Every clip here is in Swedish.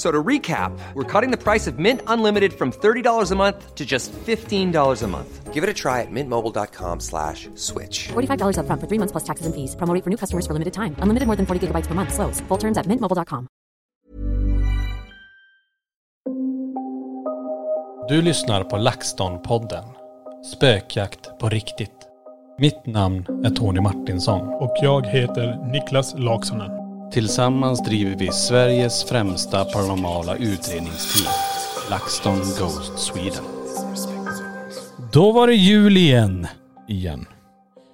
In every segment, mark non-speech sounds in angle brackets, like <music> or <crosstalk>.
So to recap, we're cutting the price of Mint Unlimited from $30 a month to just $15 a month. Give it a try at mintmobile.com slash switch. $45 upfront for three months plus taxes and fees. Promo for new customers for limited time. Unlimited more than 40 gigabytes per month. Slows. Full terms at mintmobile.com. Du lyssnar på LaxTon-podden. Spökjakt på riktigt. Mitt namn är Tony Martinsson. Och jag heter Niklas Laksonen. Tillsammans driver vi Sveriges främsta paranormala utredningsteam. LaxTon Ghost Sweden. Då var det jul igen. Igen.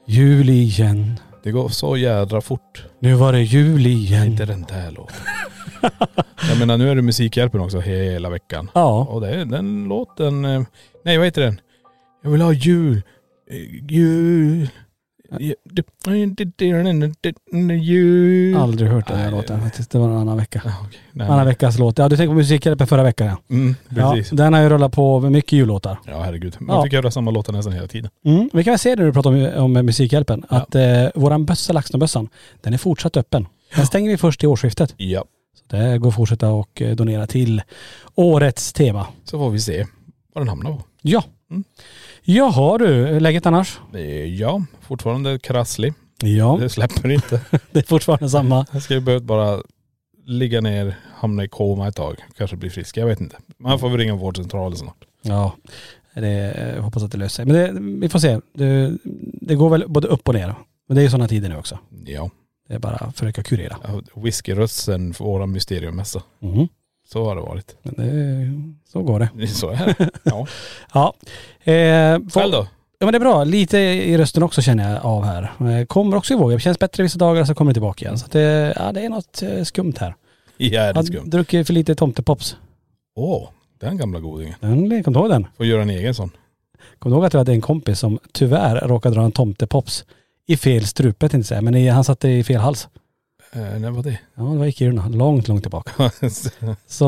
Jul igen. Det går så jädra fort. Nu var det jul igen. Inte den där låten. <laughs> Jag menar nu är det Musikhjälpen också hela veckan. Ja. Och det är den låten, eh, nej vad heter den? Jag vill ha jul, eh, jul. Jul. Aldrig hört den här låten faktiskt. Det var en annan vecka. Nej, Annan veckas låt. Ja du tänker på Musikhjälpen förra veckan ja. Mm, precis. ja. Den har ju rullat på med mycket jullåtar. Ja herregud. Man Ja. fick göra samma låtar nästan hela tiden. Mm. Vi kan väl se det när du pratar om, om Musikhjälpen. Ja. Att eh, våran bössa, LaxTon-bössan, den är fortsatt öppen. Den stänger vi först i årsskiftet. Ja. Så det går att fortsätta och eh, donera till årets tema. Så får vi se vad den hamnar på. Ja. Mm. Jaha du, läget annars? Är, ja, fortfarande krasslig. Ja, Det släpper inte. <laughs> det är fortfarande samma. Jag skulle behövt bara ligga ner, hamna i koma ett tag. Kanske bli frisk. Jag vet inte. Man får väl ringa vårdcentralen snart. Ja, det, jag hoppas att det löser sig. Men det, vi får se. Det, det går väl både upp och ner. Men det är ju sådana tider nu också. Ja. Det är bara att försöka kurera. Whiskyrösten för våran mysteriummässa. Mhm. Så har det varit. Men det, så går det. Så är det. Ja. <laughs> Ja. Eh, Själv då? Ja men det är bra. Lite i rösten också känner jag av här. Eh, Kommer också ihåg. Det känns bättre vissa dagar så kommer det tillbaka igen. Så det, ja, det är något eh, skumt här. Jävligt skumt. druckit för lite tomtepops. Åh, den gamla godingen. Den, kom du ihåg den? Får göra en egen sån. Kommer du ihåg att jag hade en kompis som tyvärr råkade dra en tomtepops i fel strupe tänkte jag säga. Men i, han satte i fel hals. Eh, när var det? Ja det var i Kiruna. Långt, långt tillbaka. <laughs> Så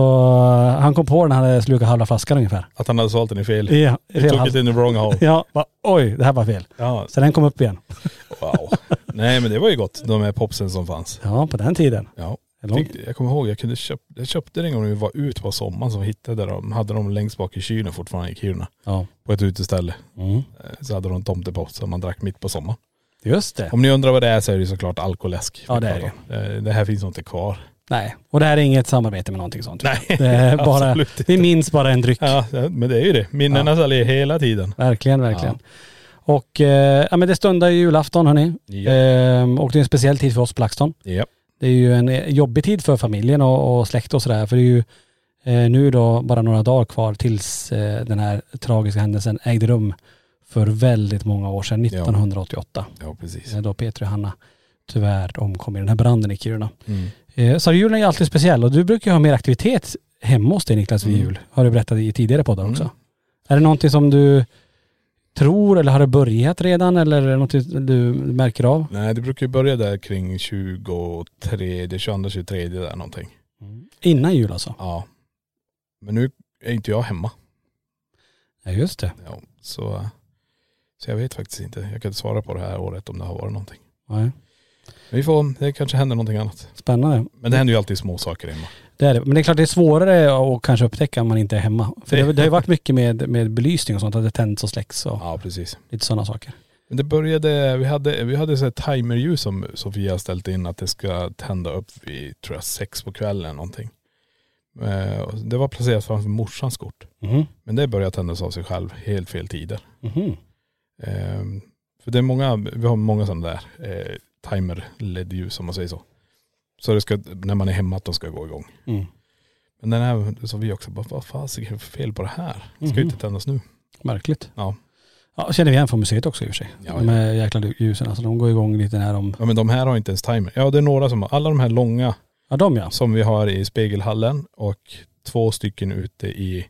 eh, han kom på den, han hade slukat halva flaskan ungefär. Att han hade sålt den i fel. I, i fel it in the wrong hole. Ja, va, oj det här var fel. Ja, Så den kom upp igen. wow. Nej men det var ju gott, de här popsen som fanns. Ja på den tiden. Ja. Långt. Jag kommer ihåg, jag, kunde köp, jag köpte det en gång när vi var ute på sommaren som hittade de, hade de längst bak i kylen fortfarande i Kiruna. Ja. På ett uteställe. Mm. Eh, Så hade de tomtepop som man drack mitt på sommaren. Just det. Om ni undrar vad det är så är det såklart alkoläsk. Ja, det är det. Eh, Det här finns nog inte kvar. Nej. Och det här är inget samarbete med någonting sånt. Nej, Det är <laughs> bara, inte. vi minns bara en dryck. Ja, men det är ju det. Minnena säljer hela tiden. Verkligen, verkligen. Och eh, ja men det stundar ju julafton hörni. Ja. Ehm, och det är en speciell tid för oss på LaxTon. Ja. Det är ju en eh, jobbig tid för familjen och, och släkt och sådär. För det är ju eh, nu då bara några dagar kvar tills eh, den här tragiska händelsen ägde rum för väldigt många år sedan, 1988. Ja, precis. Eh, Då Peter och Hanna tyvärr omkom i den här branden i Kiruna. Mm. Eh, så julen är alltid speciell och du brukar ju ha mer aktivitet hemma hos dig Niklas vid Mm. jul. Har du berättat i tidigare poddar också. Mm. Är det någonting som du tror eller har det börjat redan eller är det något du märker av? Nej det brukar ju börja där kring 23, 22, 23 där någonting. Innan jul alltså? Ja. Men nu är inte jag hemma. Ja just det. Ja, så, så jag vet faktiskt inte. Jag kan inte svara på det här året om det har varit någonting. Nej. Men vi får, det kanske händer någonting annat. Spännande. Men det händer ju alltid små saker hemma. Det är det. Men det är klart det är svårare att kanske upptäcka om man inte är hemma. För det, det har ju varit mycket med, med belysning och sånt, att det tänds och släcks och Ja precis. lite sådana saker. Men det började, vi hade, vi hade så här timerljus som Sofia har ställt in att det ska tända upp vid, tror jag, sex på kvällen någonting. Eh, Det var placerat framför morsans kort. Mhm. Men det började tändas av sig själv, helt fel tider. Mhm. Eh, För det är många, vi har många sådana där eh, timer LED-ljus om man säger så. Så det ska, när man är hemma att de ska gå igång. Mm. Men den här, så vi också bara, vad fasiken är det för fel på det här? Det ska ju Mhm. inte tändas nu. Märkligt. Ja. Ja, känner vi igen från museet också i och för sig. Ja, de här jäkla ljusen, alltså de går igång lite när de.. ja men de här har inte ens timer. Ja det är några som har, alla de här långa Ja de ja. som vi har i spegelhallen och två stycken ute i,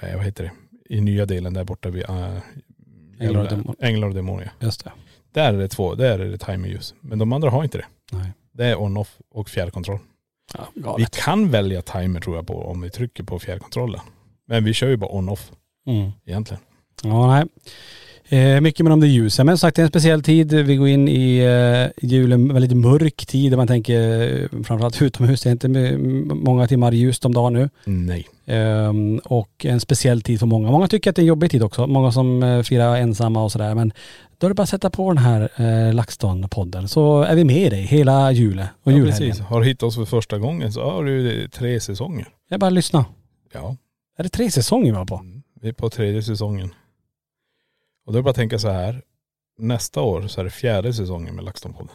eh, vad heter det, i nya delen där borta vid äh, Änglar och demon- Änglar och demoner. Just det. Där är det två, där är det timerljus. Men de andra har inte det. Nej. Det är on-off och fjärrkontroll. Ja, Vi galet. kan välja timer tror jag på om vi trycker på fjärrkontrollen. Men vi kör ju bara on-off Mm. egentligen. Ja nej. Eh, mycket med de där ljusen. Men som sagt det är en speciell tid. Vi går in i eh, julen, väldigt mörk tid där man tänker eh, framförallt utomhus. Det är inte många timmar ljust om dagen nu. Nej. Ehm, och en speciell tid för många. Många tycker att det är en jobbig tid också. Många som eh, firar ensamma och sådär. Men då är det bara att sätta på den här eh, LaxTon-podden så är vi med dig hela julen och Ja, julhelgen. precis. Har du hittat oss för första gången så har du tre säsonger. Jag bara lyssna. Ja. Är det tre säsonger vi var på? Mm. Vi är på tredje säsongen. Och då är det bara att tänka så här. Nästa år så är det fjärde säsongen med LaxTon-podden.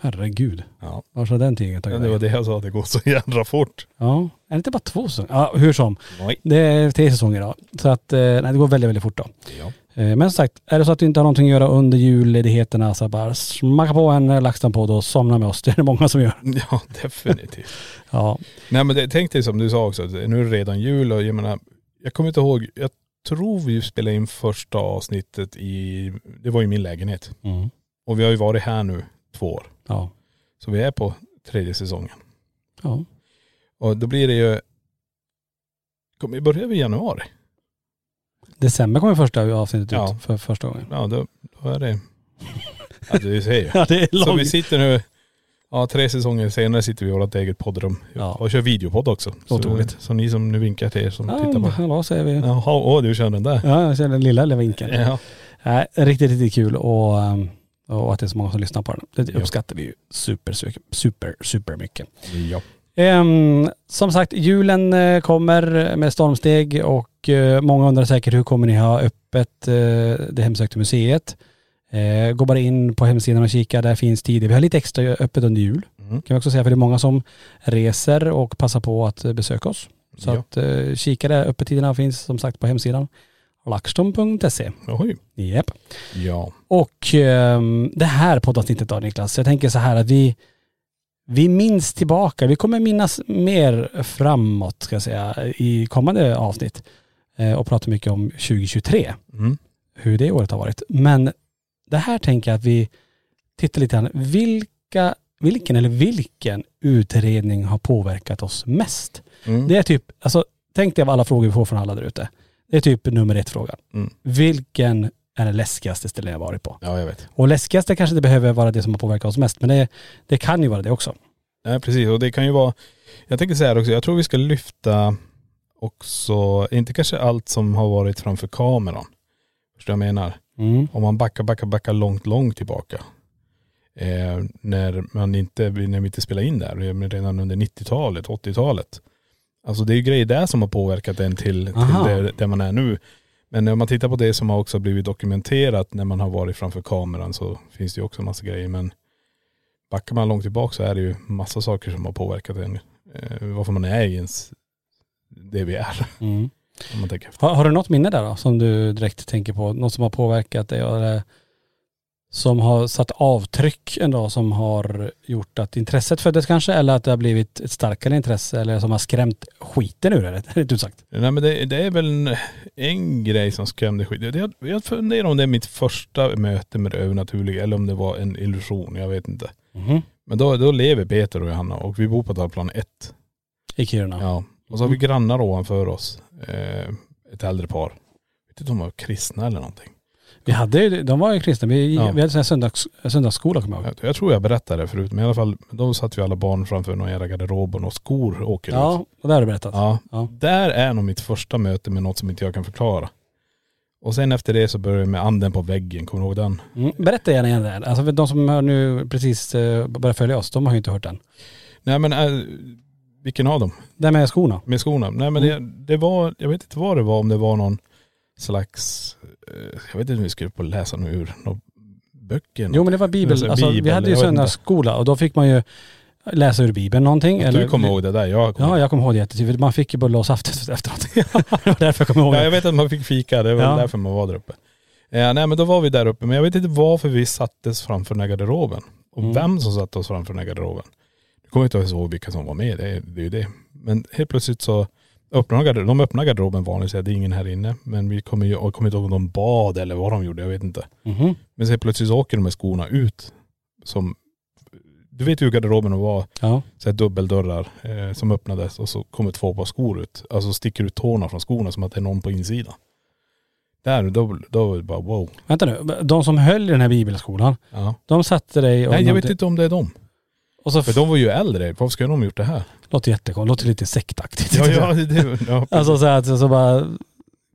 Herregud. Ja. Var så den tiden ja. tagit Det var det jag sa, att det går så jädra fort. Ja. Är det inte bara två säsonger? Ja, hur som. Nej. Det är tre säsonger då. Så att, eh, nej det går väldigt, väldigt fort då. Ja. Eh, Men som sagt, är det så att du inte har någonting att göra under julledigheterna så bara smacka på en LaxTon-podd och somna med oss. Det är det många som gör. <laughs> Ja, definitivt. <laughs> Ja. Nej men det, tänk dig som du sa också, nu är det redan jul och jag menar, jag kommer inte ihåg, jag tror vi spelade in första avsnittet i, det var i min lägenhet. Mm. Och vi har ju varit här nu två år. Ja. Så vi är på tredje säsongen. Ja. Och då blir det ju, vi börja i januari? December kommer första avsnittet Ja. ut för första gången. Ja då, då är det, ja du ser ju. <laughs> Ja det är Så långt. vi sitter nu, ja tre säsonger senare sitter vi i vårt eget poddrum. Ja. Och kör videopodd också. Så, Otroligt. så ni som nu vinkar till er som tittar Ja, på. hallå säger vi. Ja, Jaha, åh du kör den där. jag ser den lilla, lilla vinkeln. Ja. Nej, riktigt, riktigt kul och, um, och att det är så många som lyssnar på den. Det Ja. uppskattar vi ju super, super, super, super mycket. ja. Ehm, som sagt, julen eh, kommer med stormsteg och eh, många undrar säkert hur kommer ni ha öppet eh, det hemsökta museet? Eh, gå bara in på hemsidan och kika, där finns tider. Vi har lite extra öppet under jul. Mm. Kan vi också säga, för det är många som reser och passar på att eh, besöka oss. Så Ja. att eh, kika där, öppettiderna finns som sagt på hemsidan. laxton.se. Oj. Japp. Ja. Och ehm, det här poddavsnittet då Niklas, jag tänker så här att vi, vi minns tillbaka, vi kommer minnas mer framåt ska jag säga i kommande avsnitt eh, och prata mycket om 2023, Mm. hur det året har varit. Men det här tänker jag att vi tittar lite grann, vilka, vilken eller vilken utredning har påverkat oss mest? Mm. Det är typ, alltså tänk dig av alla frågor vi får från alla där ute. Det är typ nummer ett fråga. Mm. Vilken är det läskigaste stället jag varit på? Ja jag vet. Och läskigaste kanske inte behöver vara det som har påverkat oss mest, men det, det kan ju vara det också. Nej precis och det kan ju vara, jag tänker säga också, jag tror vi ska lyfta också, inte kanske allt som har varit framför kameran. Förstår du vad jag menar? Mm. Om man backar, backar, backar långt, långt tillbaka. Eh, när man inte, när vi inte spelade in där, redan under 90-talet, 80-talet. Alltså det är ju grejer där som har påverkat en till, till där, där man är nu. Men när man tittar på det som har också blivit dokumenterat när man har varit framför kameran så finns det ju också massa grejer. Men backar man långt tillbaka så är det ju massa saker som har påverkat en. Eh, varför man är i ens, det vi är. Mm. Om man tänker efter. Har, har du något minne där då som du direkt tänker på? Något som har påverkat dig? Eller som har satt avtryck ändå som har gjort att intresset föddes kanske eller att det har blivit ett starkare intresse eller som har skrämt skiten ur det, <laughs> rätt ut sagt. Nej men det, det är väl en, en grej som skrämde skit. Jag, jag funderar om det är mitt första möte med det övernaturliga eller om det var en illusion, jag vet inte. Mhm. Men då, då lever Peter och Johanna och vi bor på Dalplan 1. I Kiruna. Ja. Och så har vi grannar ovanför oss. Eh, ett äldre par. Jag vet inte om de var kristna eller någonting. Vi hade de var ju kristna, vi, Ja. vi hade sån här söndags, söndagsskola kommer jag ihåg. Jag, tror jag berättade det förut, men i alla fall, då satt vi alla barn framför någon jävla garderob och några skor åker Ja, ut. och det har du berättat. Ja. Ja. Där är nog mitt första möte med något som inte jag kan förklara. Och sen efter det så började jag med anden på väggen, kommer du ihåg den? Mm. Berätta gärna igen där. Alltså för de som hör nu precis eh, börjar följa oss, de har ju inte hört den. Nej men, äh, vilken av dem? Det med skorna. Med skorna? Nej men Mm. det, det var, jag vet inte vad det var, om det var någon slags, eh, jag vet inte om vi skulle på läsa nu ur några böcker. Jo men det var bibel, Det alltså, vi bibel, hade ju söndagsskola och då fick man ju läsa ur bibeln någonting. du kommer ihåg det där, jag kommer Ja jag kommer ihåg det jättetydligt. Man fick ju bulle och saft efteråt. det var därför jag kommer ihåg Ja, jag det. vet att man fick fika, det var Ja. därför man var där uppe. Eh, nej men då var vi där uppe, men jag vet inte varför vi sattes framför den här garderoben. Och Mm. vem som satte oss framför den här garderoben. Jag kommer inte ens ihåg vilka som var med, det är, det är ju det. Men helt plötsligt så öppnade de garderoben, de öppnade garderoben vanligt, det är ingen här inne. Men vi kommer ju, jag kommer inte ihåg om de bad eller vad de gjorde, jag vet inte. Mhm. Men så helt plötsligt så åker de med skorna ut. Som, du vet ju hur garderoben var, Ja. så här dubbeldörrar eh, som öppnades och så kommer två par skor ut. Alltså sticker ut tårna från skorna som att det är någon på insidan. Där, då, då var det bara wow. Vänta nu, de som höll i den här bibelskolan, Ja. de satte dig och... Nej jag vet inte om det är dem. Och så För de var ju äldre, varför skulle de ha gjort det här? låter jättekonstigt, låter lite sektaktigt. Ja, ja, det, ja, Alltså så att så bara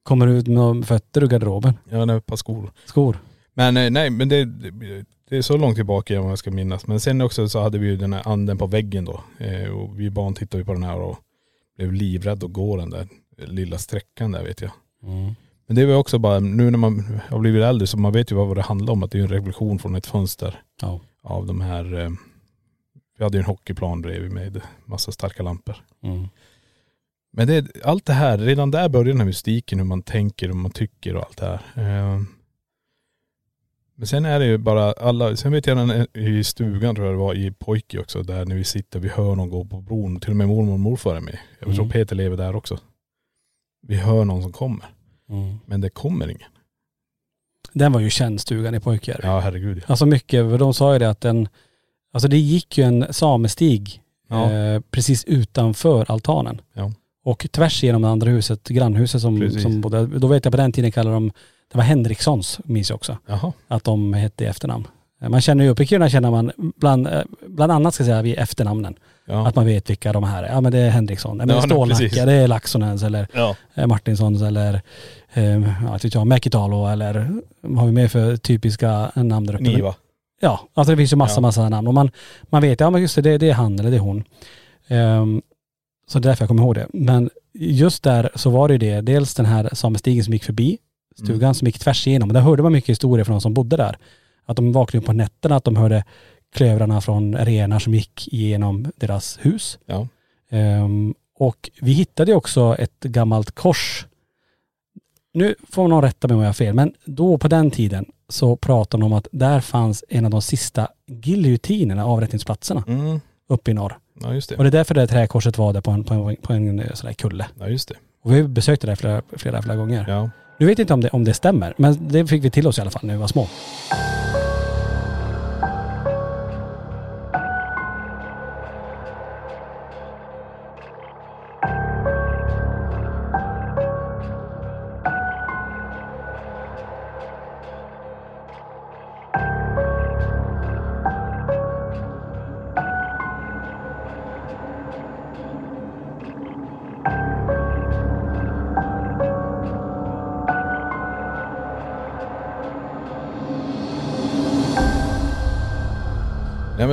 kommer ut med fötter ur garderoben. ja ett par skor. Skor. Men eh, nej men det, det, är så långt tillbaka vad jag ska minnas. Men sen också så hade vi ju den här anden på väggen då. Eh, och vi barn tittade ju på den här och blev livrädda att gå den där lilla sträckan där vet jag. Men det var också bara, nu när man har blivit äldre så man vet ju vad det handlar om. Att det är en revolution från ett fönster Ja. av de här, eh, vi hade ju en hockeyplan bredvid med massa starka lampor. Mm. Men det, allt det här, redan där börjar den här mystiken, hur man tänker, hur man tycker och allt det här. Eh, Men sen är det ju bara alla, sen vet jag i stugan tror jag det var i Pojke också, där när vi sitter, vi hör någon gå på bron, till och med mormor och morfar är med. Jag tror Mm. Peter lever där också. Vi hör någon som kommer, Mm. men det kommer ingen. Den var ju känd stugan i Pojkjärvi. Ja herregud ja. Alltså mycket, för de sa ju det att den, alltså det gick ju en samestig Ja. eh, precis utanför altanen. Ja. Och tvärs igenom det andra huset, grannhuset som, Precis. som bodde, då vet jag på den tiden kallade de, det var Henrikssons minns jag också, Jaha. att de hette i efternamn. Man känner ju, uppe i Kiruna känner man bland, eh, bland annat ska jag säga vid efternamnen. Ja. Att man vet vilka de här är. Ja men det är Henriksson, ja, men Ja, det är Stålnacka, det är Laxonens eller ja. eh, Martinssons eller eh, ja, jag, Mäkitalo eller vad har vi mer för typiska namn där uppe? Niva. Ja, alltså det finns ju massa, Ja. massa namn och man, man vet, ja men just det, det, det är han eller det är hon. Ehm, så det är därför jag kommer ihåg det. Men just där så var det ju det, dels den här samestigen som gick förbi stugan Mm. som gick tvärs igenom. Där hörde man mycket historier från de som bodde där. Att de vaknade upp på nätterna, att de hörde klövrarna från renar som gick igenom deras hus. Ja. Ehm, och vi hittade också ett gammalt kors. Nu får någon rätta mig om jag har fel, men då på den tiden så pratade de om att där fanns en av de sista giljotinerna, avrättningsplatserna, Mm. uppe i norr. Ja just Och det. det är därför det träkorset var där på en, på en, på en eh, sån där kulle. Ja just det. Och vi besökte det flera, flera, flera gånger. Ja. Nu vet jag inte om det, om det stämmer, men det fick vi till oss i alla fall när vi var små.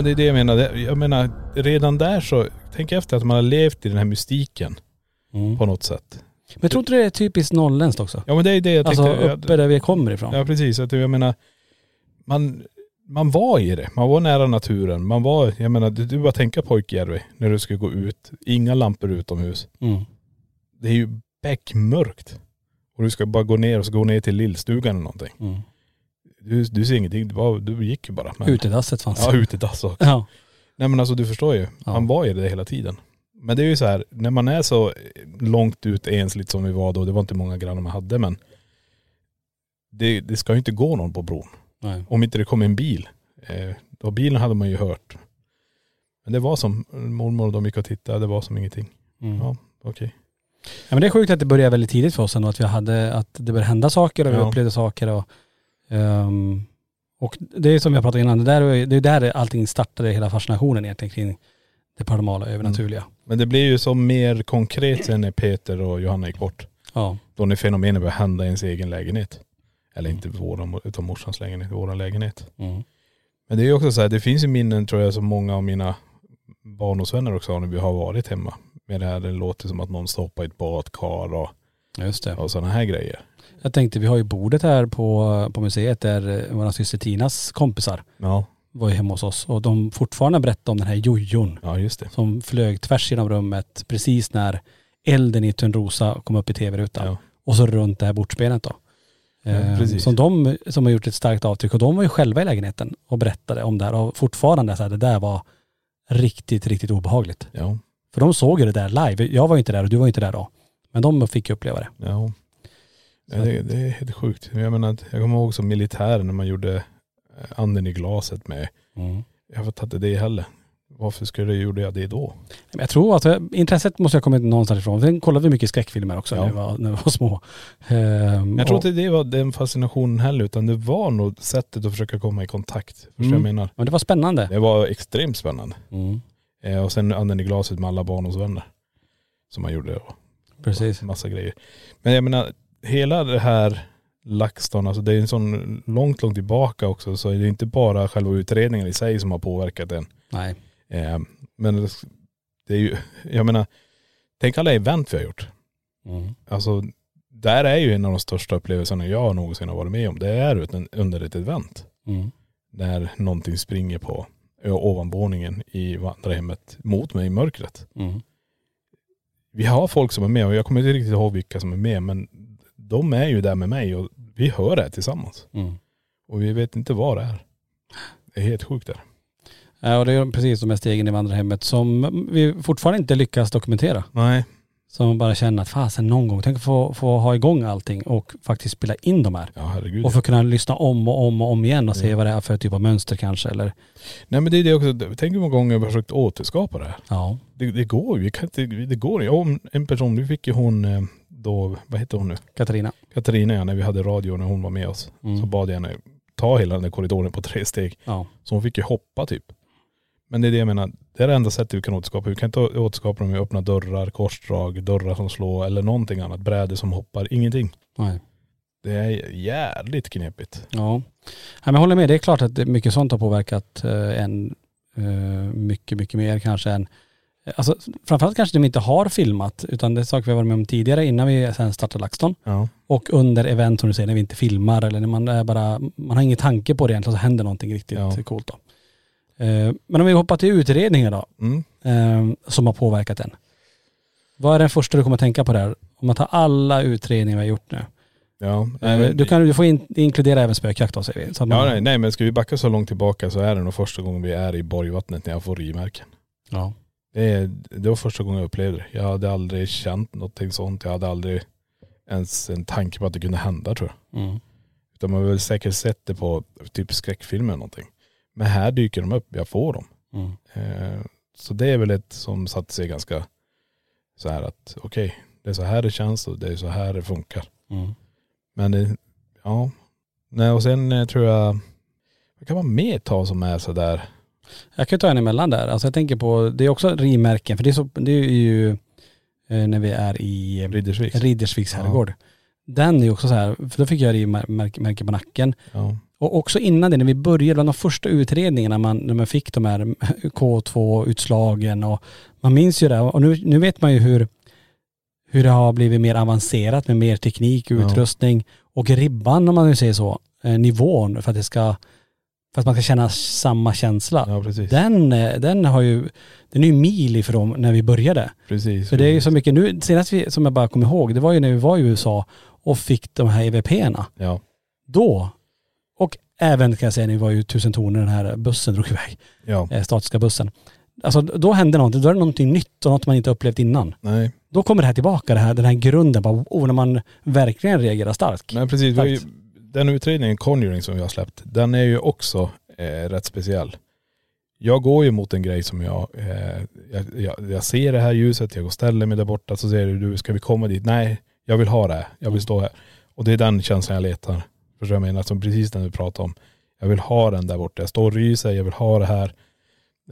Men det är det jag menar. Jag menar redan där så, tänk efter att man har levt i den här mystiken på något sätt. Men jag tror inte det är typiskt norrländskt också? Ja men det är det jag Alltså tänkte. uppe där vi kommer ifrån. Ja precis, att jag menar, man, man var i det. Man var nära naturen. Man var, jag menar, du, du bara tänka Pojkjärvi när du ska gå ut. Inga lampor utomhus. Mm. Det är ju beckmörkt. Och du ska bara gå ner och så gå ner till lillstugan eller någonting. Mm. Du, du ser ingenting, du, bara, du gick ju bara. Men, Utedasset fanns Ja, utedass också. Ja. Nej men alltså du förstår ju, Ja. han var ju det hela tiden. Men det är ju så här, när man är så långt ut ensligt som vi var då, det var inte många grannar man hade men det, det ska ju inte gå någon på bron. Nej. Om inte det kom en bil. Eh, då bilen hade man ju hört. Men det var som, mormor och de gick och tittade, det var som ingenting. Mm. Ja, okej. Ja men det är sjukt att det började väldigt tidigt för oss ändå, att vi hade, att det började hända saker och vi Ja. upplevde saker och ehm, och det är som har pratat innan, det, där, är- det är där allting startade, hela fascinationen egentligen kring det paranormala och övernaturliga. Men det blir ju som mer konkret sen när Peter och Johanna gick bort. Ja. Då när fenomenet började hända i ens egen lägenhet. Eller inte våran, utan morsans lägenhet, våran lägenhet. Mm. Men det är ju också så här, det finns ju minnen tror jag som många av mina barndomsvänner också har när vi har varit hemma. Med det här, det låter som att någon stoppar i ett badkar och, Just det. och sådana här grejer. Jag tänkte, vi har ju bordet här på, på museet där eh, vår syster Tinas kompisar Ja, var ju hemma hos oss och de fortfarande berättar om den här jojon ja just det. som flög tvärs genom rummet precis när elden i Törnrosa kom upp i tv-rutan. Ja. Och så runt det här bordsbenet då. Ja, Eh, precis. som de som har gjort ett starkt avtryck och de var ju själva i lägenheten och berättade om det här och fortfarande så här, det där var riktigt, riktigt obehagligt. Ja, För de såg ju det där live. Jag var ju inte där och du var ju inte där då. Men de fick uppleva det. ja. Ja det, det är helt sjukt. Jag menar, jag kommer ihåg som militär när man gjorde eh, anden i glaset med, jag fattar inte det heller. Varför skulle jag gjorde jag det då? Jag tror att eh, intresset måste ha kommit någonstans ifrån. Sen kollade vi mycket skräckfilmer också Ja. när, vi var, när vi var små. Ehm, Jag tror inte det var den fascinationen heller utan det var nog sättet att försöka komma i kontakt. Förstår Mm. jag menar? Men det var spännande. Det var extremt spännande. Mm. Eh, och sen anden i glaset med alla barndomsvänner. Som man gjorde och Precis. massa grejer. Men jag menar, hela det här LaxTon, alltså det är en sån långt, långt tillbaka också. Så det är inte bara själva utredningen i sig som har påverkat den. Nej. Eh, men det är ju, jag menar, tänk alla event vi har gjort. Mm. Alltså, där är ju en av de största upplevelserna jag någonsin har varit med om. Det är under ett event. Mm. När någonting springer på ovanvåningen i vandrarhemmet mot mig i mörkret. Mm. Vi har folk som är med och jag kommer inte riktigt ihåg vilka som är med men de är ju där med mig och vi hör det här tillsammans. Mm. Och vi vet inte vad det är. Det är helt sjukt där. Ja, och det är precis de här stegen i vandrarhemmet som vi fortfarande inte lyckas dokumentera. Nej. Som man bara känner att fasen någon gång, tänk att få, få ha igång allting och faktiskt spela in de här. Ja herregud. Och få kunna lyssna om och om och om igen och se Ja. vad det är för typ av mönster kanske eller Nej men det är det också, tänk hur många gånger vi har försökt återskapa det här. ja. Det, det går ju, det går ju. Om en person, nu fick ju hon eh, då, vad heter hon nu? Katarina. Katarina ja, när vi hade radio när hon var med oss. Mm. Så bad jag henne ta hela den där korridoren på tre steg. Ja. Så hon fick ju hoppa typ. Men det är det jag menar, det är det enda sättet vi kan återskapa. Vi kan inte återskapa dem med öppna dörrar, korsdrag, dörrar som slår eller någonting annat. Brädor som hoppar, ingenting. Nej. Det är jävligt knepigt. Ja. ja men jag håller med, det är klart att det- mycket sånt har påverkat eh, en eh, mycket, mycket mer kanske än Alltså framförallt kanske de inte har filmat utan det är saker vi har varit med om tidigare innan vi sen startade LaxTon. Ja. Och under event som du säger när vi inte filmar eller när man är bara, man har ingen tanke på det egentligen så händer någonting riktigt Ja. coolt då. Eh, Men om vi hoppar till utredningar då, Mm. eh, som har påverkat den. Vad är den första du kommer att tänka på där? Om man tar alla utredningar vi har gjort nu. Ja. Eh, Du, kan, du får in, inkludera även spökjakt då säger vi. Så att man, Ja nej, nej men ska vi backa så långt tillbaka så är det nog första gången vi är i Borgvattnet när jag får rivmärken. ja. Det, det var första gången jag upplevde det. Jag hade aldrig känt någonting sånt. Jag hade aldrig ens en tanke på att det kunde hända tror jag. Mm. Utan man har väl säkert sett det på typ skräckfilmer eller någonting. Men här dyker de upp, jag får dem. Mm. Eh, så det är väl ett som satt sig ganska så här att okej, det är så här det känns och det är så här det funkar. Mm. Men det, ja. Nej, och sen eh, tror jag, vad kan man mer ta som är sådär? Jag kan ta en emellan där. Alltså jag tänker på, det är också rimärken för det är, så, det är ju eh, när vi är i Riddersvik? Riddersviks herrgård. Den är ju också så här, för då fick jag rivmärke på nacken. Ja. Och också innan det, när vi började, bland de första utredningarna, man, när man fick de här <laughs> K2-utslagen och man minns ju det. Och nu, nu vet man ju hur, hur det har blivit mer avancerat med mer teknik och Ja. utrustning. Och ribban, om man nu säger så, eh, nivån för att det ska, för att man ska känna samma känsla. ja, precis. Den, eh, den har ju, den är ju mil ifrån när vi började. precis. För det är ju så mycket nu, senast vi, som jag bara kommer ihåg, det var ju när vi var i USA och fick de här EVP-erna Ja. då. Och även kan jag säga, ni var ju tusen toner den här bussen drog iväg, Ja. eh, statiska bussen. Alltså då hände någonting, då är det någonting nytt och något man inte upplevt innan. Nej. Då kommer det här tillbaka, det här, den här grunden, bara, oh, när man verkligen reagerar starkt. Men precis, Starkt. Den utredningen Conjuring som vi har släppt, den är ju också eh, rätt speciell. Jag går ju mot en grej som jag, eh, jag, jag, jag ser det här ljuset, jag går och ställer mig där borta, så säger du, ska vi komma dit? Nej, jag vill ha det här, jag vill stå här. Och det är den känslan jag letar. Förstår du jag menar? Som precis den du pratade om. Jag vill ha den där borta, jag står och ryser, jag vill ha det här.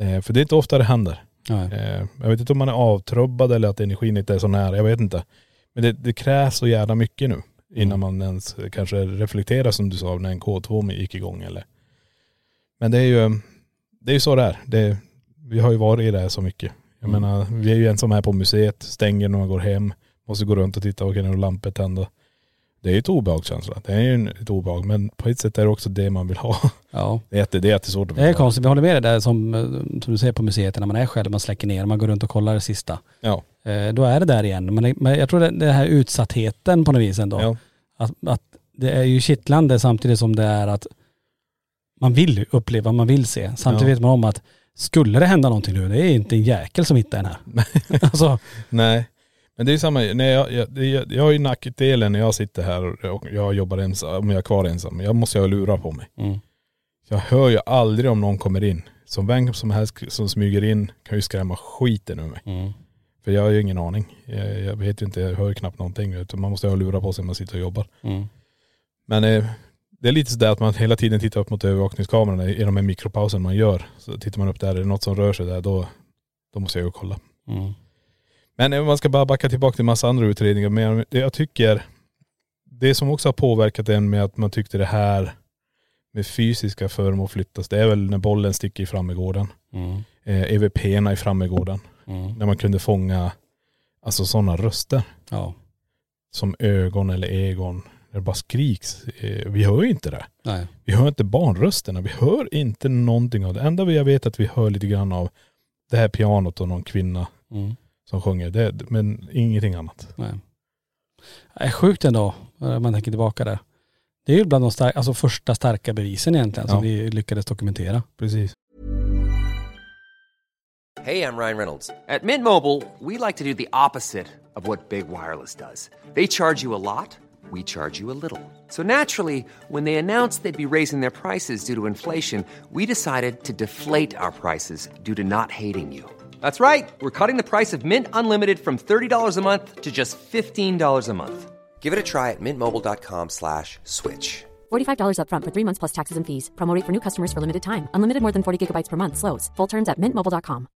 Eh, för det är inte ofta det händer. Nej. Eh, jag vet inte om man är avtrubbad eller att energin inte är så nära, jag vet inte. Men det, det krävs så jävla mycket nu innan man ens kanske reflekterar som du sa när en K2 gick igång eller. Men det är ju, det är ju så det är. Det, vi har ju varit i det här så mycket. Jag Mm. menar, vi är ju ensamma här på museet, stänger när man går hem, måste gå runt och titta, okej nu är lampor tända. Det är ju ett obehagskänsla. Det är ju en- ett obehag, men på ett sätt är det också det man vill ha. Ja. Det är, jätte, det är jättesvårt att Det är förklara. konstigt, vi håller med dig där som, eh, som du säger på museet när man är själv, man släcker ner, man går runt och kollar det sista. Ja. Eh, då är det där igen. Men, men jag tror det, det här utsattheten på något vis ändå. Ja. Att, att det är ju kittlande samtidigt som det är att man vill uppleva, man vill se. Samtidigt Ja. vet man om att skulle det hända någonting nu, det är inte en jäkel som hittar den här. <laughs> alltså, Nej. Men det är samma, när jag, jag, jag, jag har ju nackdelen när jag sitter här och jag jobbar ensam, om jag är kvar ensam. Jag måste ju ha lurar på mig. mm, Jag hör ju aldrig om någon kommer in. Som vem som helst som smyger in kan ju skrämma skiten ur mig. mm, För jag har ju ingen aning. Jag, jag vet ju inte, jag hör ju knappt någonting. Utan man måste ha lurar på sig när man sitter och jobbar. mm. Men eh, det är lite sådär att man hela tiden tittar upp mot övervakningskamerorna i de här mikropausen man gör. Så tittar man upp där, är det något som rör sig där då, då måste jag ju kolla. Mm. Men eh, man ska bara backa tillbaka till massa andra utredningar. Men det jag tycker, det som också har påverkat en med att man tyckte det här med fysiska föremål flyttas, det är väl när bollen sticker i Frammegården. Mm. Eh, EVP-erna i Frammegården. Mm. När man kunde fånga alltså sådana röster. Ja. Som ögon eller egon. När det bara skriks. Eh, vi hör ju inte det. Nej. Vi hör inte barnrösterna. Vi hör inte någonting av det. enda vi jag vet att vi hör lite grann av det här pianot och någon kvinna Mm. Som sjunger. Det, men ingenting annat. Nej. Det är sjukt ändå, eh, om man tänker tillbaka där. Det är ju bland de starka, alltså första starka bevisen egentligen som Ja. vi lyckades dokumentera. Precis. Hey, I'm Ryan Reynolds. At Mint Mobile, we like to do the opposite of what Big Wireless does. They charge you a lot, we charge you a little. So naturally, when they announced they'd be raising their prices due to inflation, we decided to deflate our prices due to not hating you. That's right. We're cutting the price of Mint Unlimited from $30 a month to just $15 a month. Give it a try at mintmobile.com slash switch. $45 upfront for three months plus taxes and fees. Promo rate for new customers for limited time. Unlimited more than 40 gigabytes per month. Slows. Full terms at mintmobile.com.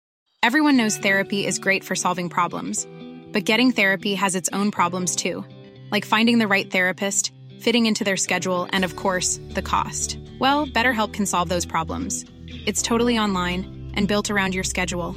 Everyone knows therapy is great for solving problems, but getting therapy has its own problems too, like finding the right therapist, fitting into their schedule, and of course, the cost. Well, BetterHelp can solve those problems. It's totally online and built around your schedule.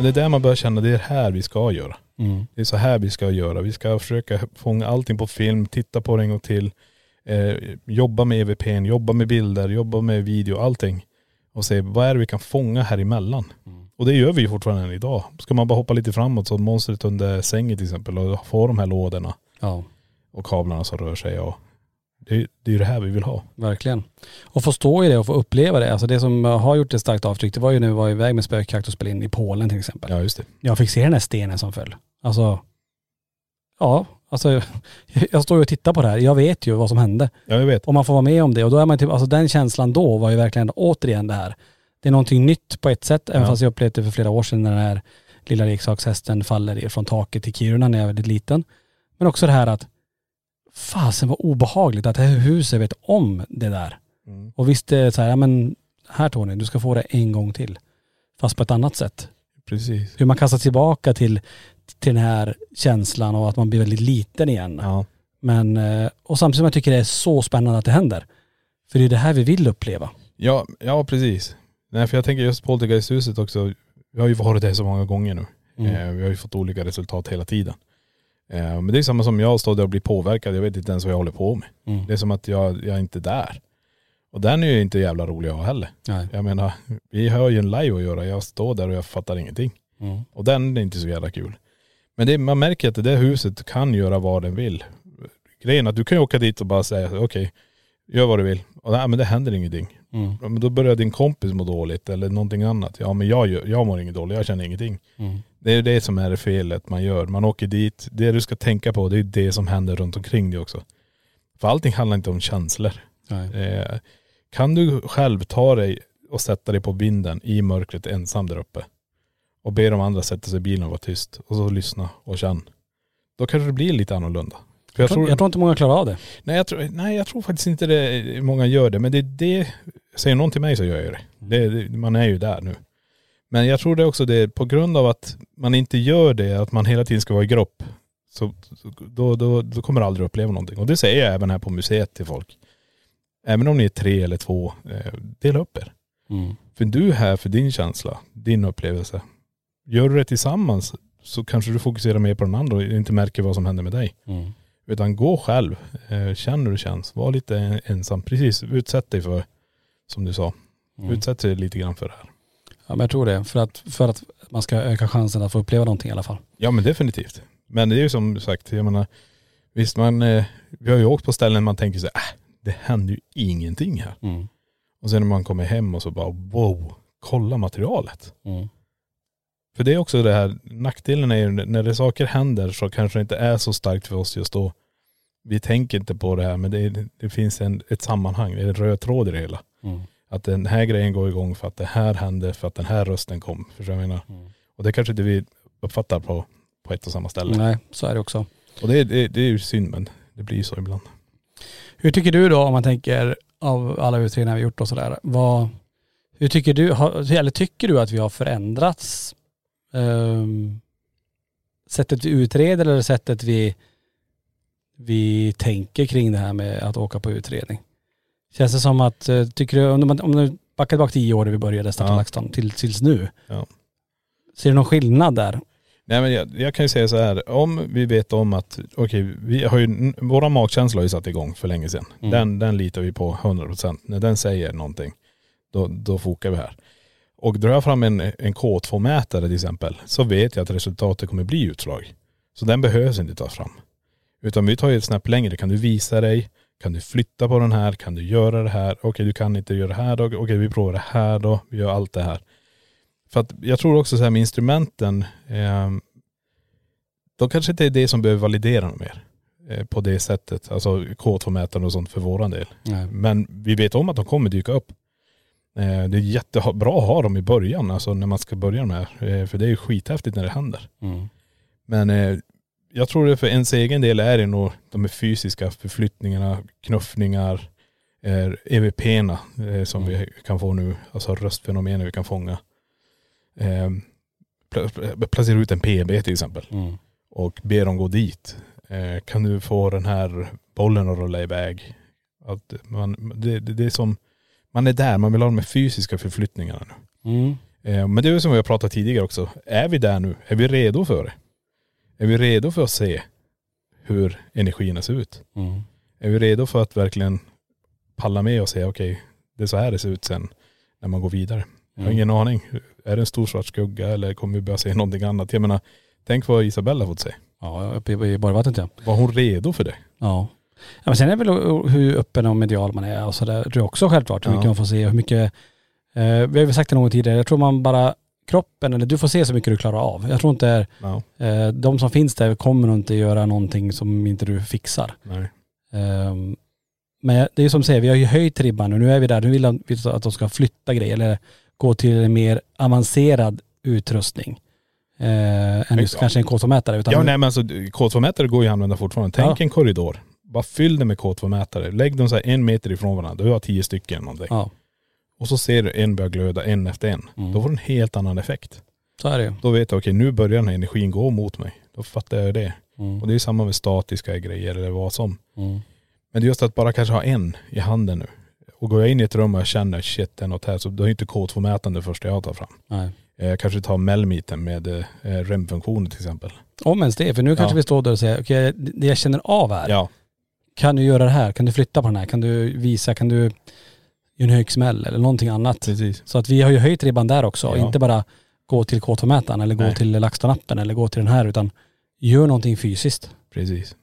Men det är där man börjar känna, det är här vi ska göra. Mm. Det är så här vi ska göra. Vi ska försöka fånga allting på film, titta på det en gång till. Eh, jobba med EVPn, jobba med bilder, jobba med video, allting. Och se vad är det vi kan fånga här emellan. Och det gör vi ju fortfarande än idag. Ska man bara hoppa lite framåt så monstret under sängen till exempel och få de här lådorna Ja, och kablarna som rör sig. Och det, det är det här vi vill ha. verkligen. Och få stå i det och få uppleva det. Alltså det som har gjort ett starkt avtryck, det var ju när vi var iväg med spökjakt och spelade in i Polen till exempel. Ja just det. Jag fick se den här stenen som föll. Alltså, ja, alltså <laughs> jag står ju och tittar på det här. Jag vet ju vad som hände. Ja jag vet. Och man får vara med om det. Och då är man typ, alltså den känslan då var ju verkligen återigen det här. Det är någonting nytt på ett sätt, även Ja. fast jag upplevde det för flera år sedan när den här lilla leksakshästen faller från taket i Kiruna när jag var väldigt liten. Men också det här att fasen vad obehagligt att det här huset vet om det där. Mm. Och visst det är så här, ja men här Tony, du ska få det en gång till. Fast på ett annat sätt. precis. Hur man kastar tillbaka till, till den här känslan och att man blir väldigt liten igen. Ja. Men, eh, och samtidigt som jag tycker det är så spännande att det händer. För det är det här vi vill uppleva. Ja, ja precis. Nej för jag tänker just Poltergeisthuset också, vi har ju varit där så många gånger nu. Mm. Eh, vi har ju fått olika resultat hela tiden. Eh, men det är samma som jag står där och blir påverkad, jag vet inte ens vad jag håller på med. Mm. Det är som att jag, jag är inte där. Och den är ju inte jävla rolig att ha heller. Nej. Jag menar, vi har ju en live att göra, jag står där och jag fattar ingenting. Mm. Och den är inte så jävla kul. Men det, man märker att det där huset kan göra vad den vill. Grejen är att du kan ju åka dit och bara säga okej, gör vad du vill. Och nej, men det händer ingenting. Mm. Ja, Men då börjar din kompis må dåligt eller någonting annat. Ja men jag, gör- jag mår inget dåligt, jag känner ingenting. Mm. Det är det som är det felet man gör. Man åker dit, det du ska tänka på det är det som händer runt omkring dig också. För allting handlar inte om känslor. Nej. Eh, kan du själv ta dig och sätta dig på vinden i mörkret ensam där uppe och be de andra sätta sig i bilen och vara tyst och så lyssna och känn. Då kanske det blir lite annorlunda. För Jag, tror, jag tror inte många klarar av det. Nej jag, tror, nej jag tror faktiskt inte det många gör det. Men det det, säger någon till mig så gör jag det. det, det man är ju där nu. Men jag tror det också det på grund av att man inte gör det, att man hela tiden ska vara i grupp. Så, så då, då, då kommer du aldrig uppleva någonting. Och det säger jag även här på museet till folk. Även om ni är tre eller två, eh, dela upp er. Mm. För du är här för din känsla, din upplevelse. Gör du det tillsammans så kanske du fokuserar mer på den andra och inte märker vad som händer med dig. Mm. Utan gå själv, eh, känn hur det känns. Var lite ensam. Precis, utsätt dig för, som du sa, Mm. utsätt dig lite grann för det här. Ja men jag tror det. För att, för att man ska öka chansen att få uppleva någonting i alla fall. Ja men definitivt. Men det är ju som sagt, jag menar, visst man, eh, vi har ju åkt på ställen man tänker så här, äh, det händer ju ingenting här. Mm. Och sen när man kommer hem och så bara wow, kolla materialet. Mm. För det är också det här, nackdelen är ju när det saker händer så kanske det inte är så starkt för oss just då. Vi tänker inte på det här men det, det finns en, ett sammanhang, det är en röd tråd i det hela. Mm. Att den här grejen går igång för att det här hände, för att den här rösten kom. Förstår du vad jag menar? Mm. Och det kanske inte vi uppfattar på, på ett och samma ställe. Nej, så är det också. Och det, det, det är ju synd men det blir ju så ibland. Hur tycker du då om man tänker av alla utredningar vi gjort och sådär. Vad, hur tycker du, har, eller tycker du att vi har förändrats? ehm, sättet vi utreder eller sättet vi, vi tänker kring det här med att åka på utredning? Känns det som att, eh, tycker du, om du, om du backar tillbaka tio år när vi började starta Ja. LaxTon till, tills nu. Ja. Ser du någon skillnad där? Nej men jag, jag kan ju säga så här, om vi vet om att, okej, vi har ju, våra magkänsla har ju satt igång för länge sedan. Mm. Den, den litar vi på 100%. När den säger någonting, då, då fokar vi här. Och drar jag fram en, en K2-mätare till exempel, så vet jag att resultatet kommer bli utslag. Så den behövs inte tas fram. Utan vi tar ju ett snäpp längre. Kan du visa dig? Kan du flytta på den här? Kan du göra det här? Okej, du kan inte göra det här då. Okej, vi provar det här då. Vi gör allt det här. För att jag tror också så här med instrumenten, eh, de kanske inte är det som behöver validera dem mer. Eh, på det sättet. Alltså K2-mätaren och sånt för våran del. Nej. Men vi vet om att de kommer dyka upp. Eh, det är jättebra att ha dem i början, alltså när man ska börja med det här. Eh, för det är ju skithäftigt när det händer. Mm. Men eh, jag tror det för ens egen del är det nog de fysiska förflyttningarna, knuffningar, eh, EVP-erna eh, som Mm. vi kan få nu, alltså röstfenomen vi kan fånga. Eh, pla- placera ut en PB till exempel Mm. och be dem gå dit. Eh, kan du få den här bollen att rulla iväg? Att man, det, det, det är som, man är där, man vill ha de här fysiska förflyttningarna nu. Mm. Eh, men det är som vi har pratat tidigare också. Är vi där nu? Är vi redo för det? Är vi redo för att se hur energierna ser ut? Mm. Är vi redo för att verkligen palla med och säga okej, det är så här det ser ut sen när man går vidare. Jag har Mm. ingen aning. Är det en stor svart skugga eller kommer vi börja se någonting annat? Jag menar, tänk vad Isabella fått se. Ja, uppe i, Borgvattnet ja. Var hon redo för det? Ja. ja men sen är det väl hur öppen och medial man är och sådär. Det är också självklart hur Ja. mycket man får se hur mycket, eh, vi har ju sagt det någon gång tidigare, jag tror man bara, kroppen, eller du får se så mycket du klarar av. Jag tror inte, Ja, eh, de som finns där kommer nog inte göra någonting som inte du fixar. Ehm, men det är ju som säger, vi har ju höjt ribban och nu är vi där, nu vill vi att de ska flytta grejer eller gå till en mer avancerad utrustning. Eh, än just kanske en K2-mätare. Utan Ja nej men alltså K2-mätare går ju att använda fortfarande. Tänk Ja. en korridor. Bara fyll den med K2-mätare. Lägg dem så här en meter ifrån varandra. Du har tio stycken eller någonting. Ja. Och så ser du en börja glöda en efter en. Mm. Då får du en helt annan effekt. Så är det ju. Då vet jag, okej nu börjar den här energin gå mot mig. Då fattar jag det. Mm. Och det är samma med statiska grejer eller vad som. Mm. Men det är just att bara kanske ha en i handen nu. Och går jag in i ett rum och jag känner shit det är något här så då är inte K2-mätaren det första jag tar fram. Nej. Jag kanske tar Melmeeten med eh, REM-funktioner till exempel. Om ens det, för nu kanske Ja. vi står där och säger, okej det jag känner av här, Ja, kan du göra det här? Kan du flytta på den här? Kan du visa? Kan du en hög smäll eller någonting annat? precis. Så att vi har ju höjt ribban där också. Ja. Inte bara gå till K2-mätaren eller gå Nej. till LaxTon-appen eller gå till den här utan gör någonting fysiskt. Precis.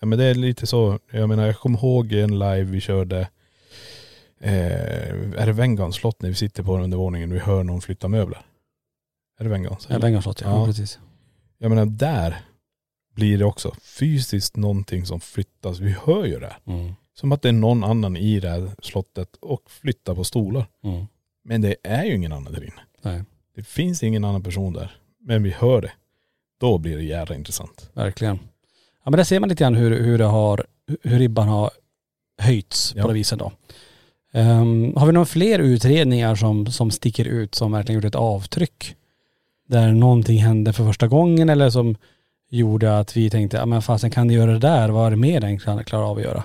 Ja men det är lite så, jag menar jag kommer ihåg en live vi körde, eh, är det Vengans slott när vi sitter på undervåningen och vi hör någon flytta möbler? Är det Vengans? Ja, Bengalslott ja. Ja. ja. precis. Jag menar där blir det också fysiskt någonting som flyttas. Vi hör ju det. Mm. Som att det är någon annan i det här slottet och flyttar på stolar. Mm. Men det är ju ingen annan där inne. Nej, Det finns ingen annan person där. Men vi hör det. Då blir det jävla intressant. verkligen. Ja men där ser man lite grann hur, hur det har, hur ribban har höjts Ja. på det viset då. Ehm, har vi några fler utredningar som, som sticker ut som verkligen gjort ett avtryck? Där någonting hände för första gången eller som gjorde att vi tänkte, ja men fasen kan ni göra det där? Vad är det mer den kan klara av att göra?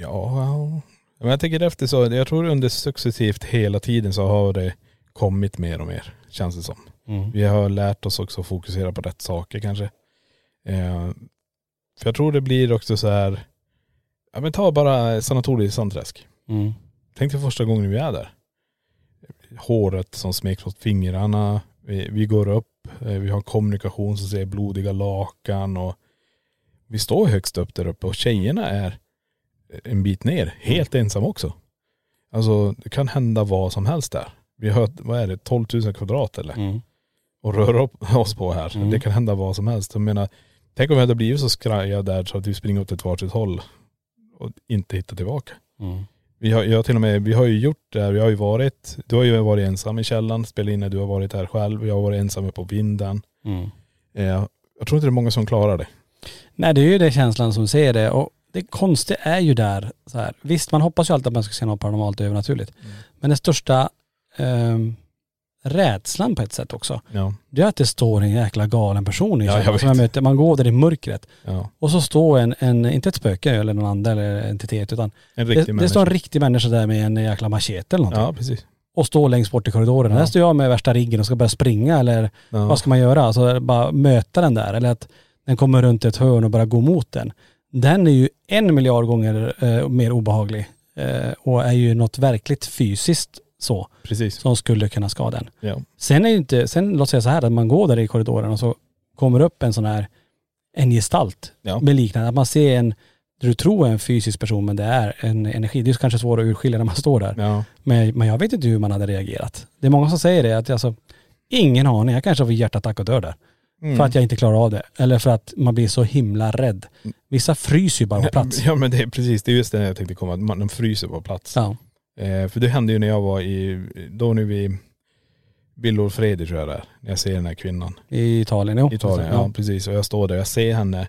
Ja. Men jag tänker efter så, jag tror under successivt hela tiden så har det kommit mer och mer, känns det som. Mm. Vi har lärt oss också att fokusera på rätt saker kanske. Eh, för jag tror det blir också så här, ja men ta bara sanatoriet i Sandträsk. Mm. Tänk dig första gången vi är där. Håret som smeks mot fingrarna, vi, vi går upp, eh, vi har kommunikation som ser blodiga lakan och vi står högst upp där uppe och tjejerna är en bit ner, helt ensam också. Alltså det kan hända vad som helst där. Vi har, vad är det, 12 000 kvadrat eller? Mm. Och röra upp <laughs> oss på här. Mm. Det kan hända vad som helst. Jag menar, tänk om vi hade blivit så skraja där så att vi springer åt ett varsitt håll och inte hittar tillbaka. Mm. Vi har, jag till och med, vi har ju gjort det här, vi har ju varit, du har ju varit ensam i källaren, spelat in när du har varit här själv, jag har varit ensam uppe på vinden. Mm. Eh, jag tror inte det är många som klarar det. Nej det är ju det känslan som ser det och det konstiga är ju där så här. Visst man hoppas ju alltid att man ska se något paranormalt och övernaturligt. Men den största ehm, rädslan på ett sätt också. Ja. Det är att det står en jäkla galen person i Ja, jag som jag möter. Man går där i mörkret ja. och så står en, en inte ett spöke eller någon ande eller entitet utan En det, det står en riktig människa där med en jäkla machete eller någonting. Ja precis. Och står längst bort i korridoren. Ja. Där står jag med värsta riggen och ska börja springa eller Ja. vad ska man göra? Alltså bara möta den där eller att den kommer runt ett hörn och bara gå mot den. Den är ju en miljard gånger eh, mer obehaglig eh, och är ju något verkligt fysiskt så Precis. som skulle kunna skada en. Ja. Sen är ju inte, sen låt säga så här att man går där i korridoren och så kommer upp en sån här, en gestalt Ja. med liknande, att man ser en, du tror är en fysisk person men det är en energi. Det är kanske svårt att urskilja när man står där. Ja. Men, men jag vet inte hur man hade reagerat. Det är många som säger det, att alltså, ingen aning, jag kanske får hjärtattack och dör där. Mm. För att jag inte klarar av det. Eller för att man blir så himla rädd. Vissa fryser ju bara på plats. Ja men det är precis, det är just det jag tänkte komma, att man fryser på plats. Ja. Eh, för det hände ju när jag var i, då nu vi, Villor Fredi tror jag det är, när jag ser den här kvinnan. I Italien, jo. Italien, ja. precis. Och jag står där, jag ser henne.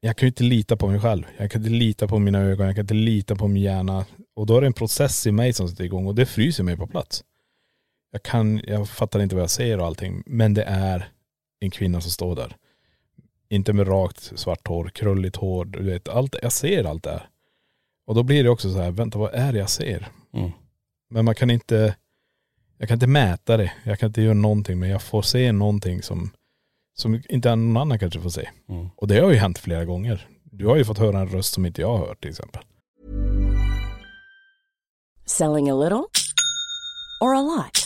Jag kan ju inte lita på mig själv. Jag kan inte lita på mina ögon, jag kan inte lita på min hjärna. Och då är det en process i mig som sätter igång och det fryser mig på plats. Jag kan, jag fattar inte vad jag ser och allting. Men det är en kvinna som står där. Inte med rakt svart hår, krulligt hår, du vet. Allt, jag ser allt det här. Och då blir det också så här, vänta vad är det jag ser? Mm. Men man kan inte, jag kan inte mäta det. Jag kan inte göra någonting men jag får se någonting som, som inte någon annan kanske får se. Mm. Och det har ju hänt flera gånger. Du har ju fått höra en röst som inte jag har hört till exempel. Selling a little or a lot?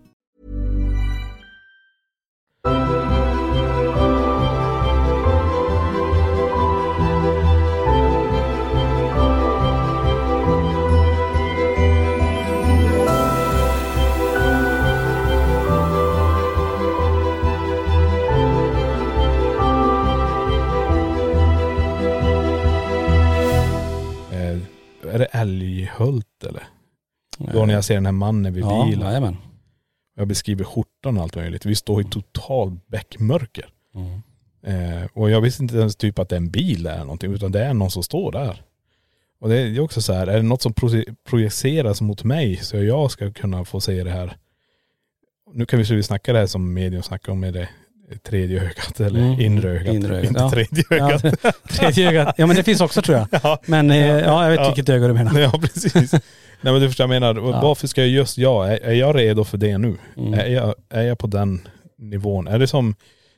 Då när jag ser den här mannen vid Ja, bilen. jajamän. Jag beskriver skjortan och allt möjligt. Vi står i total bäckmörker. Mm. Eh, och jag visste inte ens typ att det är en bil eller någonting, utan det är någon som står där. Och det är också så här, är det något som projiceras mot mig så jag ska kunna få se det här. Nu kan vi vi snacka det här som medium snackar om med det tredje ögat eller Mm. inre ögat. Inre ögat, Inte ja. tredje Ja, ögat. <laughs> tredje ögat. Ja men det finns också tror jag. <laughs> Ja. Men eh, ja, jag vet Ja. vilket öga du menar. Ja precis. Nej men du förstår vad jag menar. Ja. Varför ska jag just jag, är, är jag redo för det nu? Mm. Är, jag, är jag på den nivån? Är det som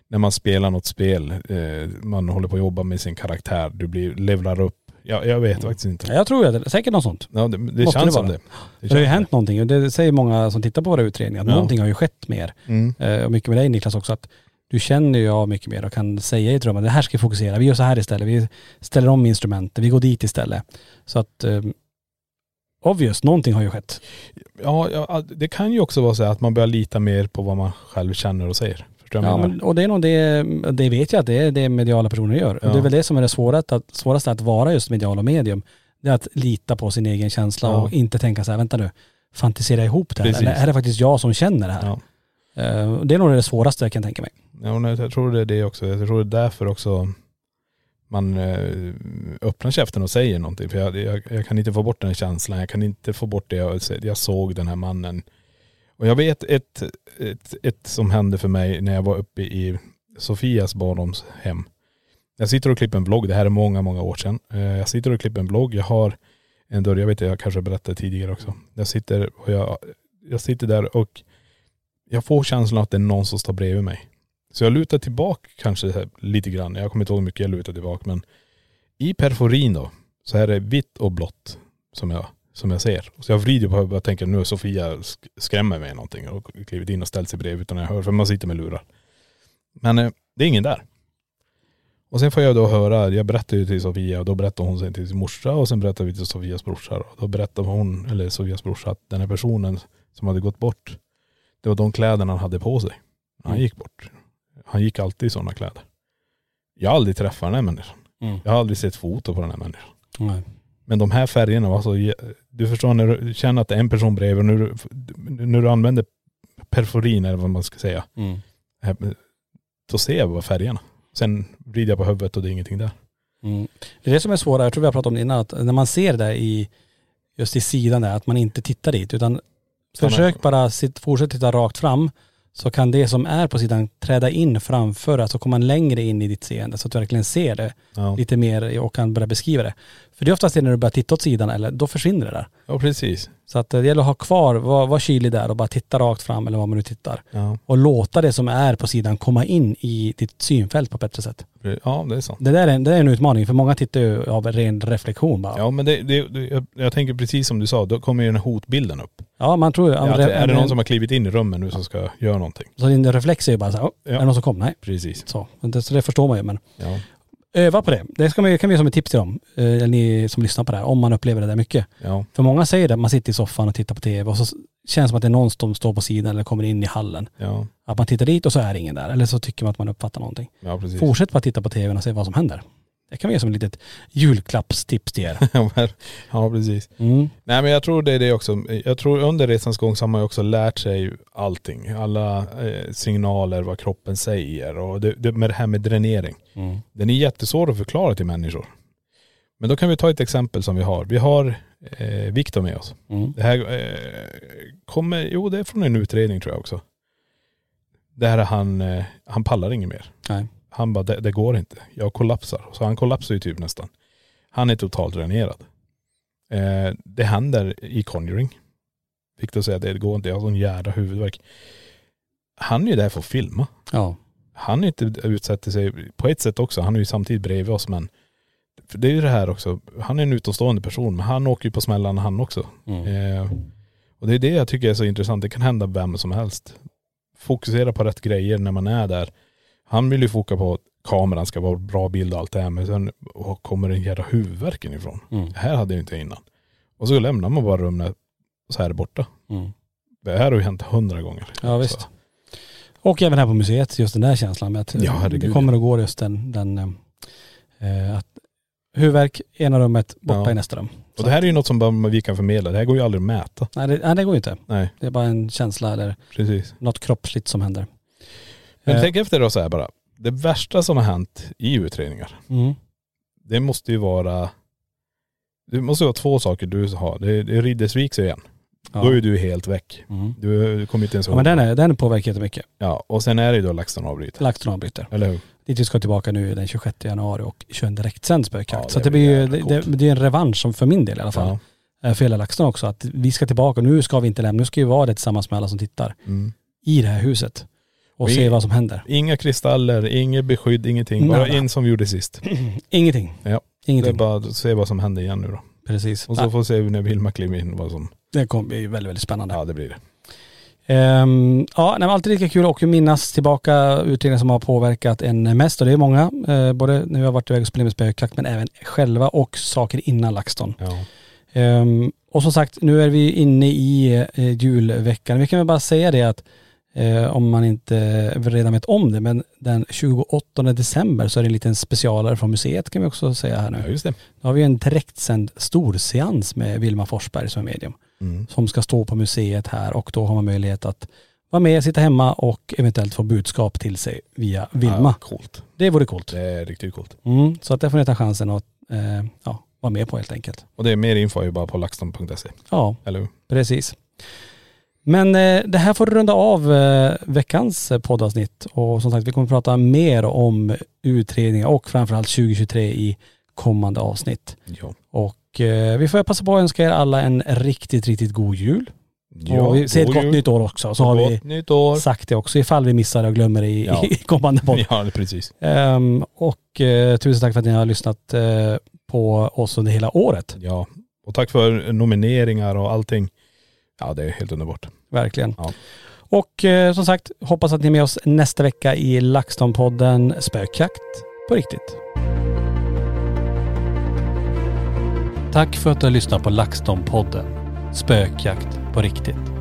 när man spelar något spel, eh, man håller på att jobba med sin karaktär, du blir, levlar upp. Ja, jag vet faktiskt inte. Ja, Jag tror det säkert något sånt. Ja, det, det känns det som vara. det. Det, har ju hänt någonting och det säger många som tittar på våra utredningar, att Ja. någonting har ju skett mer. Mm. Eh, och mycket med dig Niklas också, att du känner ju av mycket mer och kan säga i drömmen, det här ska vi fokusera, vi gör så här istället, vi ställer om instrumenten, vi går dit istället. Så att eh, obvious, någonting har ju skett. Ja, ja, det kan ju också vara så att man börjar lita mer på vad man själv känner och säger. Förstår du Ja, men, och det är nog det, det vet jag att det är det mediala personer gör. Ja. Och det är väl det som är det svåraste att, svåraste att vara just medial och medium. Det är att lita på sin egen känsla Ja. och inte tänka så här, vänta nu, fantisera ihop det här. Precis. Eller är det faktiskt jag som känner det här? Ja. Eh, det är nog det svåraste jag kan tänka mig. Ja, jag tror det är det också. Jag tror det är därför också man eh, öppnar käften och säger någonting. För jag, jag, jag kan inte få bort den känslan. Jag kan inte få bort det jag, jag såg den här mannen. Och jag vet ett, ett, ett som hände för mig när jag var uppe i Sofias barndomshem. Jag sitter och klipper en vlogg. Det här är många, många år sedan. Eh, jag sitter och klipper en vlogg. Jag har en dörr. Jag vet inte, jag kanske berättade tidigare också. Jag sitter och jag, jag sitter där och jag får känslan att det är någon som står bredvid mig. Så jag lutar tillbaka kanske här lite grann. Jag kommer inte ihåg hur mycket jag lutar tillbaka men i perforin då så är det vitt och blått som jag, som jag ser. Så jag vrider på huvudet och tänker nu är Sofia sk- skrämmer mig någonting och klivit in och ställt sig bredvid utan jag hör för man sitter med lurar. Men eh, det är ingen där. Och sen får jag då höra, jag berättar ju till Sofia och då berättar hon sen till sin morsa och sen berättar vi till Sofias brorsa. Och då berättar hon, eller Sofias brorsa, att den här personen som hade gått bort, det var de kläderna han hade på sig. när Han Mm. gick bort. Han gick alltid i sådana kläder. Jag har aldrig träffat den här människan. Mm. Jag har aldrig sett foto på den här människan. Nej. Men de här färgerna var så, du förstår när du känner att det är en person bredvid och när du, när du använder perforin eller vad man ska säga. Mm. eh, Då ser jag bara färgerna. Sen vrider jag på huvudet och det är ingenting där. Mm. Det är det som är svårare, jag tror vi har pratat om det innan, att när man ser det i, just i sidan där, att man inte tittar dit utan Stanna. försök bara sitt, fortsätta titta rakt fram så kan det som är på sidan träda in framför, alltså komma längre in i ditt seende så att du verkligen ser det Ja, lite mer och kan börja beskriva det. För det är oftast det när du börjar titta åt sidan eller då försvinner det där. ja precis. Så att eh, det gäller att ha kvar, var, var kylig där och bara titta rakt fram eller var man nu tittar. Ja, Och låta det som är på sidan komma in i ditt synfält på ett bättre sätt. ja det är sant. Det där är, en- det är en utmaning för många tittar ju av ren reflektion bara. Ja men det, det, det jag, jag tänker precis som du sa, då kommer ju den här hotbilden upp. Ja man tror ju.. Ja, att, är det någon som har klivit in i rummet nu som ska göra någonting? Så din reflex är ju bara så här, "Åh, Ja. är det någon som kom? Nej. Precis. Så, det, så det förstår man ju men Ja. Öva på det. Det ska man, kan vi ge som ett tips till dem, eh, eller ni som lyssnar på det här, om man upplever det där mycket. Ja. För många säger det, man sitter i soffan och tittar på tv och så känns det som att det är någon som står på sidan eller kommer in i hallen. Ja. Att man tittar dit och så är det ingen där. Eller så tycker man att man uppfattar någonting. Ja. Fortsätt bara titta på tvn och se vad som händer. Det kan vi ge som ett litet julklappstips till er. <laughs> ja precis. Mm. Nej men jag tror det är det också. Jag tror under resans gång så har man ju också lärt sig allting. Alla eh, signaler, vad kroppen säger och det, det, med det här med dränering. Mm. Den är jättesvår att förklara till människor. Men då kan vi ta ett exempel som vi har. Vi har eh, Viktor med oss. Mm. Det här eh, kommer, jo det är från en utredning tror jag också. Det här är han, eh, han pallar inget mer. Nej. Han bara, det, det går inte. Jag kollapsar. Så han kollapsar ju typ nästan. Han är totalt dränerad. Eh, det händer i Conjuring. Viktor säger att det går inte, jag har sån jävla huvudvärk. Han är ju där för att filma. Ja. Han är inte utsätter sig, på ett sätt också, han är ju samtidigt bredvid oss men för det är ju det här också, han är en utomstående person men han åker ju på smällarna han också. Mm. Eh, och det är det jag tycker är så intressant, det kan hända vem som helst. Fokusera på rätt grejer när man är där. Han vill ju foka på att kameran ska vara bra bild och allt det här men sen var kommer den jävla huvudvärken ifrån? Mm. Det här hade jag inte innan. Och så lämnar man bara rummet och så här borta. Mm. Det här har ju hänt hundra gånger. Ja visst. Så, Och även här på museet, just den där känslan med att Ja, det kommer att gå just den, den eh, att huvudvärk ena rummet, borta Ja. i nästa rum. och det här är ju något som bara vi kan förmedla. Det här går ju aldrig att mäta. Nej det, nej det går ju inte. Nej, Det är bara en känsla eller precis. något kroppsligt som händer. Men Eh, tänk efter då så här bara. Det värsta som har hänt i utredningar, Mm. det måste ju vara, det måste vara två saker du har. Det det är Riddersviks igen. Ja. Då är du helt väck. Mm. Du, du kommer inte ens Ja ihåg. men den, är, den påverkar jättemycket. Ja, och sen är det ju då LaxTon avbryter. LaxTon avbryter. Eller hur? Dit vi ska tillbaka nu den 26 januari och köra en direktsänd spökjakt. Ja, så det det blir ju, det, det, det är en revansch som för min del i alla fall. Ja. Eh, För hela LaxTon också. Att vi ska tillbaka. Nu ska vi inte lämna. Nu ska vi vara det tillsammans med alla som tittar. Mm. I det här huset. Och Vi- se vad som händer. Inga kristaller, inget beskydd, ingenting. Bara Nada. in som vi gjorde sist. <clears throat> Ingenting. Ja. Det är Ingenting. bara att se vad som händer igen nu då. Precis. Och så får vi se när Vilma kliver in vad som, Det kommer bli väldigt, väldigt spännande. ja det blir det. Ehm, ja, nej, alltid lika kul att minnas tillbaka utredningar som har påverkat en mest och det är många. Eh, både när vi har varit iväg och spelat med spökjakt men även själva och saker innan LaxTon. Ja. Ehm, och som sagt, nu är vi inne i eh, julveckan. Vi kan väl bara säga det att eh, om man inte redan vet om det, men den 28 december så är det en liten specialare från museet kan vi också säga här ja, nu. just det. Då har vi en direktsänd storseans med Vilma Forsberg som är medium Mm. som ska stå på museet här och då har man möjlighet att vara med, sitta hemma och eventuellt få budskap till sig via Vilma. Ja, coolt. Det vore coolt. Det är riktigt coolt. Mm, så att det får ni ta chansen att eh, ja, vara med på helt enkelt. Och det är mer info är ju bara på laxton.se. Ja, Eller? Precis. Men eh, det här får runda av eh, veckans eh, poddavsnitt och som sagt vi kommer prata mer om utredningar och framförallt 2023 i kommande avsnitt. Ja. Och eh, vi får passa på att önska er alla en riktigt, riktigt god jul. och vi säger ett gott jul. nytt år också. Så har vi sagt det också ifall vi missar det och glömmer det i, Ja. <laughs> i kommande podd. Ja, precis. Ehm, och eh, tusen tack för att ni har lyssnat eh, på oss under hela året. Ja. Och tack för nomineringar och allting. Ja, det är helt underbart. Verkligen. Ja. Och eh, som sagt, hoppas att ni är med oss nästa vecka i LaxTon-podden Spökjakt på riktigt. Tack för att du har lyssnat på LaxTon-podden Spökjakt på riktigt.